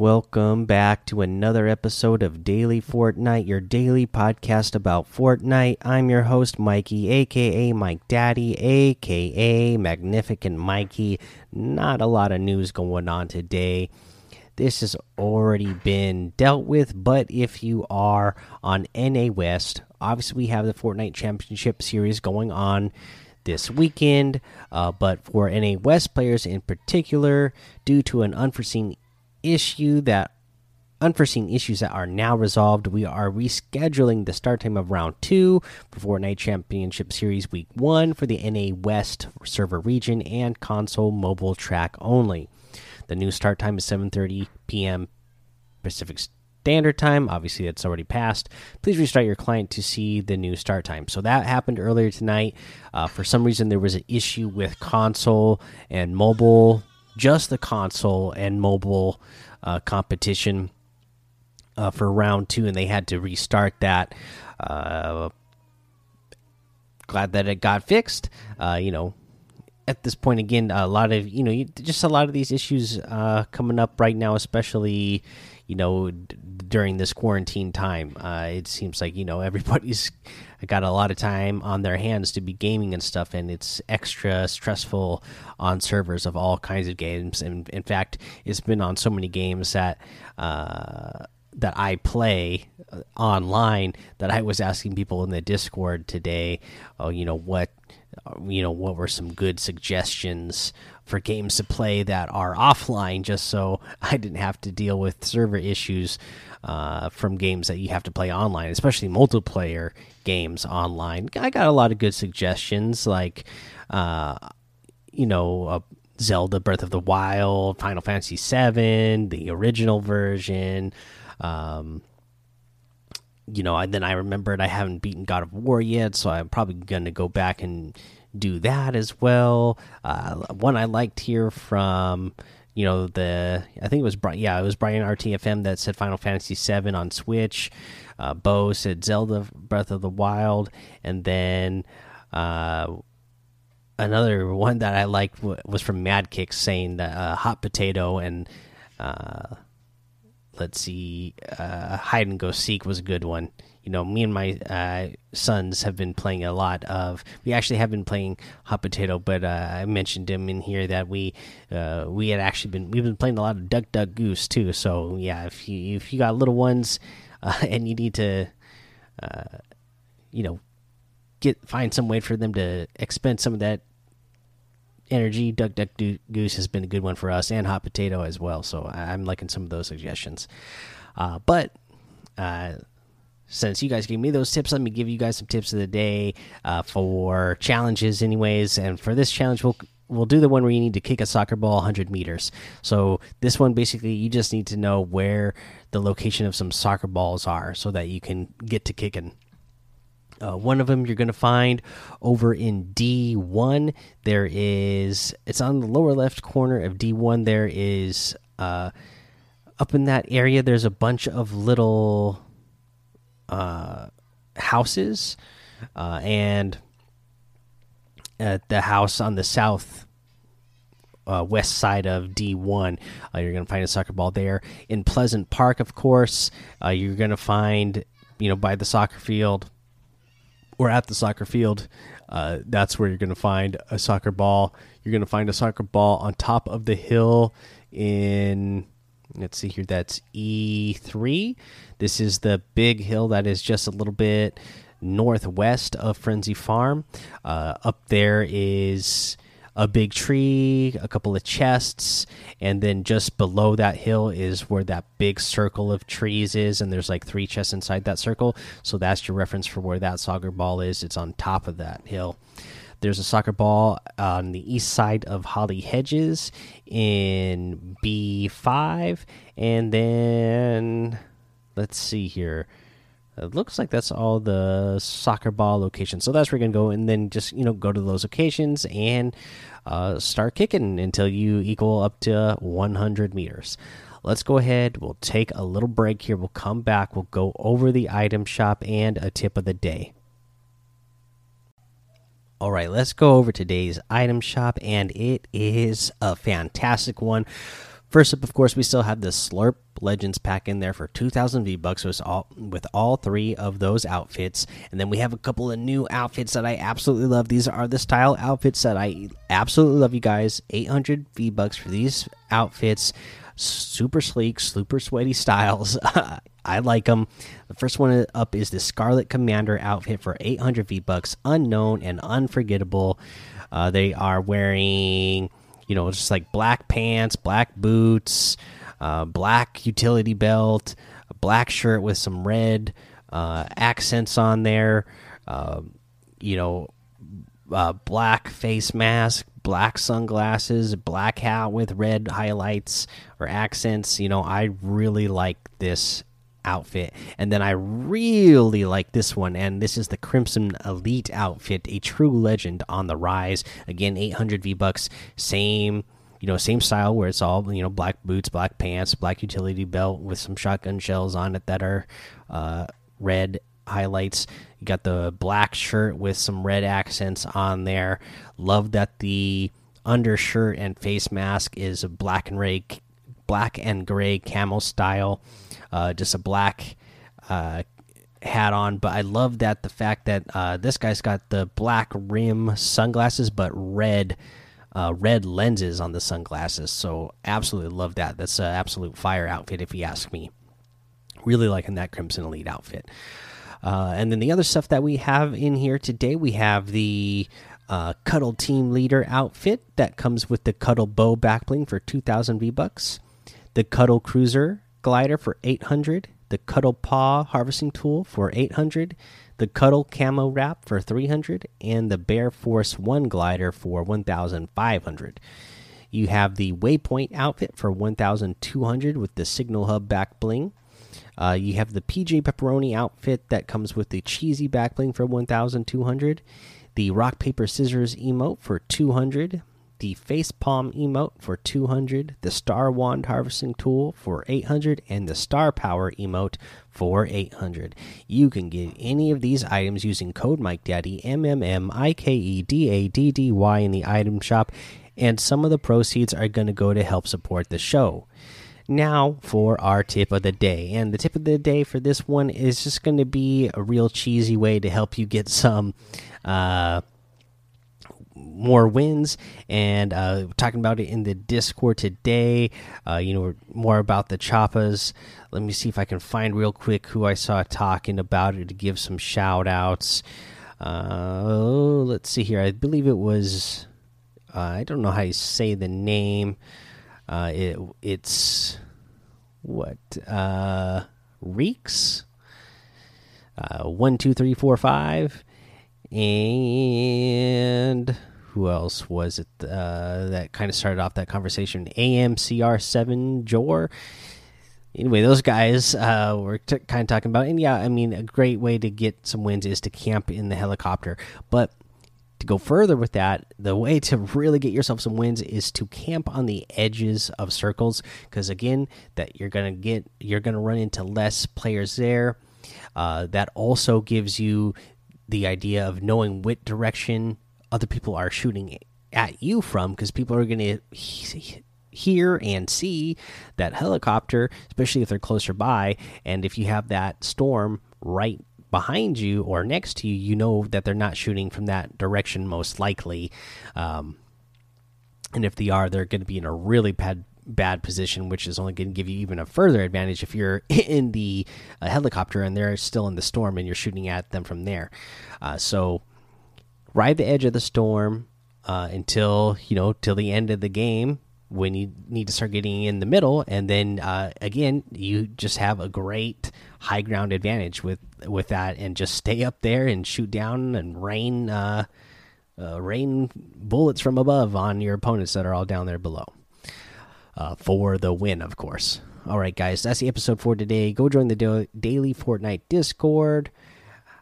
Welcome back to another episode of Daily Fortnite, your daily podcast about Fortnite. I'm your host, Mikey, aka Mike Daddy, aka Magnificent Mikey. Not a lot of news going on today. This has already been dealt with, but if you are on NA West, obviously we have the Fortnite Championship Series going on this weekend. Uh, but for NA West players in particular, due to an unforeseen issue that unforeseen issues that are now resolved, we are rescheduling the start time of round two for Fortnite Championship Series Week One for the NA West server region and console mobile track only. The new start time is 7:30 p.m. Pacific Standard Time. Obviously, that's already passed. Please restart your client to see the new start time. So that happened earlier tonight. Uh, for some reason, there was an issue with console and mobile just the console and mobile uh, competition uh, for round two, and they had to restart that. Uh, glad that it got fixed. Uh, you know, at this point again, a lot of you know, just a lot of these issues uh, coming up right now, especially you know during this quarantine time. Uh, it seems like you know everybody's got a lot of time on their hands to be gaming and stuff, and it's extra stressful on servers of all kinds of games. And in fact, it's been on so many games that. Uh, that I play uh, online that I was asking people in the Discord today, oh, you know what, you know what were some good suggestions for games to play that are offline, just so I didn't have to deal with server issues uh, from games that you have to play online, especially multiplayer games online. I got a lot of good suggestions, like uh, you know. Uh, Zelda Breath of the Wild, Final Fantasy VII, the original version, um, you know, I, then I remembered I haven't beaten God of War yet, so I'm probably going to go back and do that as well. Uh, one I liked here from, you know, the I think it was yeah, it was Brian RTFM that said Final Fantasy VII on Switch. Uh, Bo said Zelda Breath of the Wild, and then uh, another one that I liked was from Mad Kick saying that uh, hot potato and. Uh, let's see, uh, hide and go seek was a good one. You know, me and my uh, sons have been playing a lot of. We actually have been playing hot potato, but uh, I mentioned him in here that we uh, we had actually been we've been playing a lot of duck duck goose too. So yeah, if you if you got little ones uh, and you need to, uh, you know, get find some way for them to expend some of that energy. Duck duck goose has been a good one for us and hot potato as well so i'm liking some of those suggestions. Uh, but uh, since you guys gave me those tips let me give you guys some tips of the day uh, for challenges anyways and for this challenge we'll we'll do the one where you need to kick a soccer ball 100 meters. So this one basically you just need to know where the location of some soccer balls are so that you can get to kicking uh, one of them you're going to find over in D1. There is, it's on the lower left corner of D1. There is, uh, up in that area, there's a bunch of little uh, houses. Uh, and at the house on the south uh, west side of D1. Uh, you're going to find a soccer ball there. In Pleasant Park, of course, uh, you're going to find, you know, by the soccer field, or at the soccer field, uh, that's where you're going to find a soccer ball. You're going to find a soccer ball on top of the hill in, let's see here, that's E3. This is the big hill that is just a little bit northwest of Frenzy Farm. Uh, up there is a big tree, a couple of chests, and then just below that hill is where that big circle of trees is, and there's like three chests inside that circle. So that's your reference for where that soccer ball is. It's on top of that hill. There's a soccer ball on the east side of Holly Hedges in B5, and then let's see here. It looks like that's all the soccer ball locations. So that's where you're gonna go, and then just you know go to those locations and uh, start kicking until you equal up to 100 meters. Let's go ahead. We'll take a little break here. We'll come back. We'll go over the item shop and a tip of the day. All right, let's go over today's item shop, and it is a fantastic one First up, of course, we still have the Slurp Legends pack in there for 2,000 V bucks with all with all three of those outfits, and then we have a couple of new outfits that I absolutely love. These are the style outfits that I absolutely love. You guys, 800 V bucks for these outfits, super sleek, super sweaty styles. I like them. The first one up is the Scarlet Commander outfit for 800 V bucks, unknown and unforgettable. Uh, they are wearing you know, just like black pants, black boots, uh, black utility belt, a black shirt with some red uh, accents on there, uh, you know, uh, black face mask, black sunglasses, black hat with red highlights or accents. You know, I really like this outfit. And then I really like this one, and this is the Crimson Elite outfit, a true legend on the rise. Again, 800 V bucks, same. You know, same style where it's all you know, black boots, black pants, black utility belt with some shotgun shells on it that are uh, red highlights. You got the black shirt with some red accents on there. Love that the undershirt and face mask is black and gray, black and gray camel style uh, just a black uh, hat on. But I love that the fact that uh, this guy's got the black rim sunglasses, but red. Uh, red lenses on the sunglasses, so absolutely love that. That's an absolute fire outfit, if you ask me. Really liking that Crimson Elite outfit. Uh, and then the other stuff that we have in here today, we have the uh, Cuddle Team Leader outfit that comes with the Cuddle Bow backbling for 2,000 V bucks, the Cuddle Cruiser glider for 800, the Cuddle Paw harvesting tool for 800, the Cuddle Camo wrap for 300, and the Bear Force 1 glider for 1500. You have the Waypoint outfit for 1200 with the Signal Hub back bling. Uh, you have the PJ Pepperoni outfit that comes with the cheesy back bling for 1200, the Rock Paper Scissors emote for 200, the face palm emote for 200 the star wand harvesting tool for 800 and the star power emote for 800 you can get any of these items using code mike daddy m m m i k e d a d d y in the item shop and some of the proceeds are going to go to help support the show. Now for our tip of the day and the tip of the day for this one is just going to be a real cheesy way to help you get some uh more wins and uh, talking about it in the Discord today. Uh, you know, more about the Choppas. Let me see if I can find real quick who I saw talking about it to give some shout outs. Uh, let's see here. I believe it was. Uh, I don't know how you say the name. Uh, it it's what uh, Reeks. one two three four five and who else was it uh, that kind of started off that conversation? AMCR7 Jor. Anyway, those guys uh, were kind of talking about, and yeah, I mean, a great way to get some wins is to camp in the helicopter. But to go further with that, the way to really get yourself some wins is to camp on the edges of circles, because again, that you're gonna get, you're gonna run into less players there. Uh, that also gives you the idea of knowing what direction other people are shooting at you from because people are going to hear and see that helicopter, especially if they're closer by. And if you have that storm right behind you or next to you, you know that they're not shooting from that direction, most likely. Um, and if they are, they're going to be in a really bad bad position, which is only going to give you even a further advantage if you're in the uh, helicopter and they're still in the storm and you're shooting at them from there. Uh, so ride the edge of the storm uh, until you know till the end of the game when you need to start getting in the middle, and then uh, again you just have a great high ground advantage with with that, and just stay up there and shoot down and rain uh, uh, rain bullets from above on your opponents that are all down there below uh, for the win, of course. All right, guys, that's the episode for today. Go join the daily Fortnite Discord.